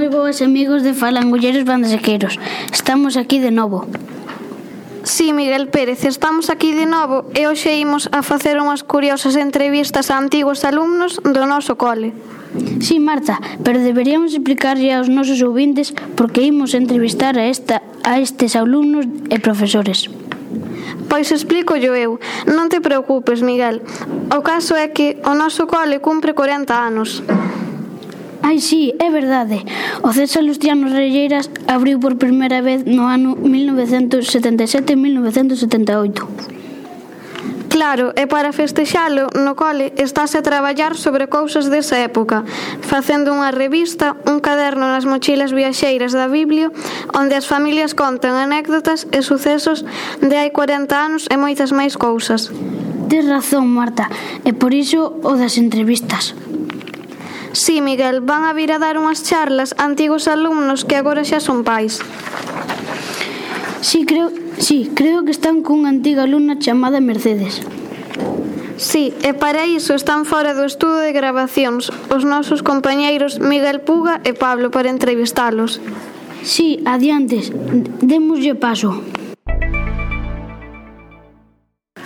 moi boas amigos de Falangulleros Bandasequeros. Estamos aquí de novo. Sí, Miguel Pérez, estamos aquí de novo e hoxe imos a facer unhas curiosas entrevistas a antigos alumnos do noso cole. Sí, Marta, pero deberíamos explicarlle aos nosos ouvintes por que imos entrevistar a, esta, a estes alumnos e profesores. Pois explico yo eu. Non te preocupes, Miguel. O caso é que o noso cole cumpre 40 anos. Ai sí, é verdade. O César Luciano Relleiras abriu por primeira vez no ano 1977-1978. Claro, e para festexalo, no cole estáse a traballar sobre cousas desa época, facendo unha revista, un caderno nas mochilas viaxeiras da Biblio, onde as familias contan anécdotas e sucesos de hai 40 anos e moitas máis cousas. Tes razón, Marta, e por iso o das entrevistas. Sí, Miguel, van a vir a dar unhas charlas a antigos alumnos que agora xa son pais. Sí, creo, sí, creo que están cunha antiga alumna chamada Mercedes. Sí, e para iso están fora do estudo de grabacións os nosos compañeiros Miguel Puga e Pablo para entrevistalos. Sí, adiantes, démoslle paso.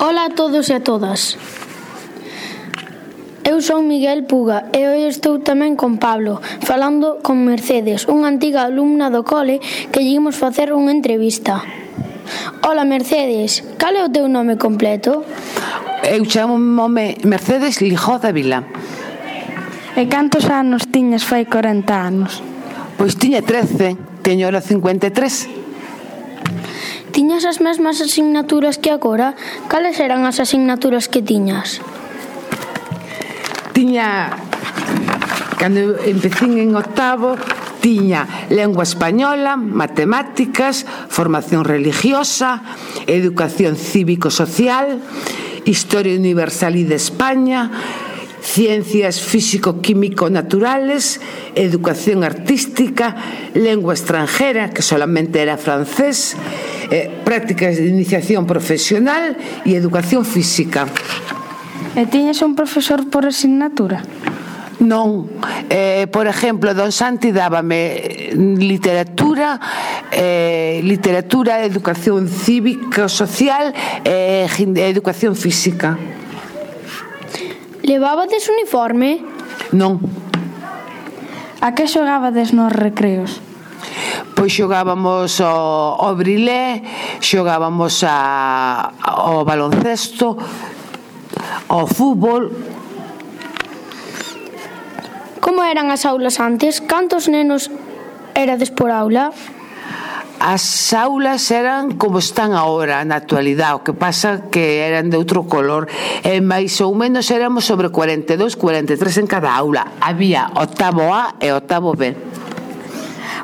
Ola a todos e a todas. Eu son Miguel Puga e hoxe estou tamén con Pablo, falando con Mercedes, unha antiga alumna do cole que llegimos facer unha entrevista. Ola Mercedes, cal é o teu nome completo? Eu chamo nome Mercedes Lijó da Vila. E cantos anos tiñas fai 40 anos? Pois tiña 13, teño ora 53. Tiñas as mesmas asignaturas que agora? Cales eran as asignaturas que tiñas? Tiña cando en octavo tiña lengua española, matemáticas, formación religiosa, educación cívico-social, historia universal y de España, ciencias físico-químico-naturales, educación artística, lengua extranjera, que solamente era francés, eh, prácticas de iniciación profesional y educación física. E tiñas un profesor por asignatura? Non, eh, por exemplo, don Santi dábame literatura, eh, literatura, educación cívica, social e eh, educación física. Levabades uniforme? Non. A que xogabades nos recreos? Pois xogábamos o, o brilé, xogábamos a, o baloncesto, ao fútbol. Como eran as aulas antes? Cantos nenos erades por aula? As aulas eran como están agora na actualidade, o que pasa que eran de outro color, e máis ou menos éramos sobre 42, 43 en cada aula. Había octavo A e octavo B.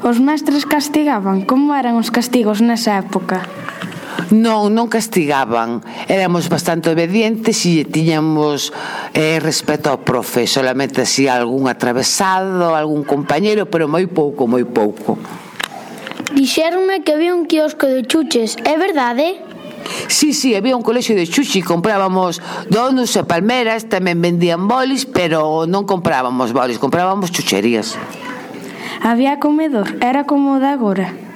Os mestres castigaban, como eran os castigos nesa época? Non, non castigaban. Éramos bastante obedientes e tiñamos eh, respeto ao profe. Solamente así algún atravesado, algún compañero, pero moi pouco, moi pouco. Dixéronme que había un quiosco de chuches. É verdade? Sí, sí, había un colexio de chuchi, comprábamos donuts e palmeras, tamén vendían bolis, pero non comprábamos bolis, comprábamos chucherías. Había comedor, era como o de agora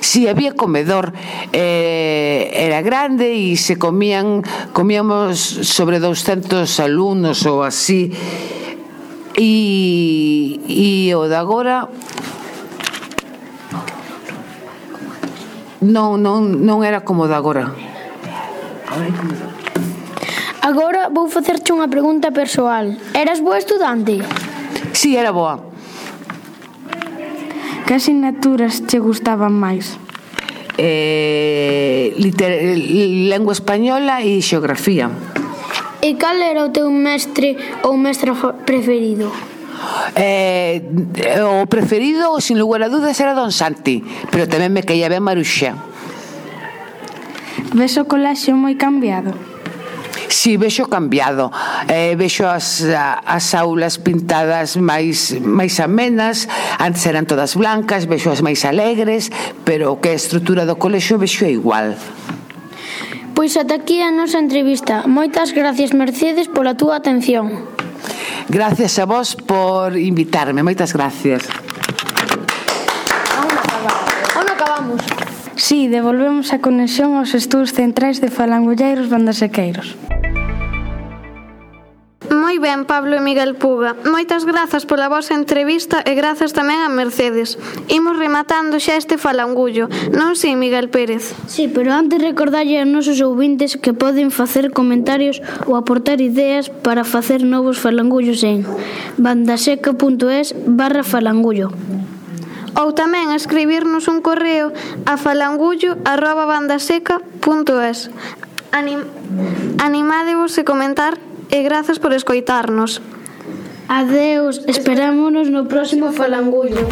si sí, había comedor eh, era grande e se comían comíamos sobre 200 alumnos ou así e, e o de agora non, non, non era como de agora agora como de agora Agora vou facerche unha pregunta persoal. Eras boa estudante? Si, sí, era boa. Que asignaturas che gustaban máis? Eh, liter, lengua española e xeografía. E cal era o teu mestre ou mestra preferido? Eh, o preferido, sin lugar a dúdas, era Don Santi, pero tamén me caía ben Maruxa. Ves o colaxo moi cambiado? Si, sí, vexo cambiado eh, vexo as, as aulas pintadas máis, máis amenas antes eran todas blancas vexo as máis alegres pero que a estrutura do colexo vexo é igual Pois ata aquí a nosa entrevista. Moitas gracias, Mercedes, pola túa atención. Gracias a vos por invitarme. Moitas gracias. Aún acabamos. Sí, devolvemos a conexión aos estudos centrais de Falangulleiros Bandasequeiros. Música ben, Pablo e Miguel Puga. Moitas grazas pola vosa entrevista e grazas tamén a Mercedes. Imos rematando xa este falangullo, non si, Miguel Pérez? Si, sí, pero antes recordarlle aos nosos ouvintes que poden facer comentarios ou aportar ideas para facer novos falangullos en bandaseca.es barra falangullo ou tamén escribirnos un correo a falangullo@bandaseca.es. Anim, animádevos a comentar e grazas por escoitarnos. Adeus, esperámonos no próximo Falangullo.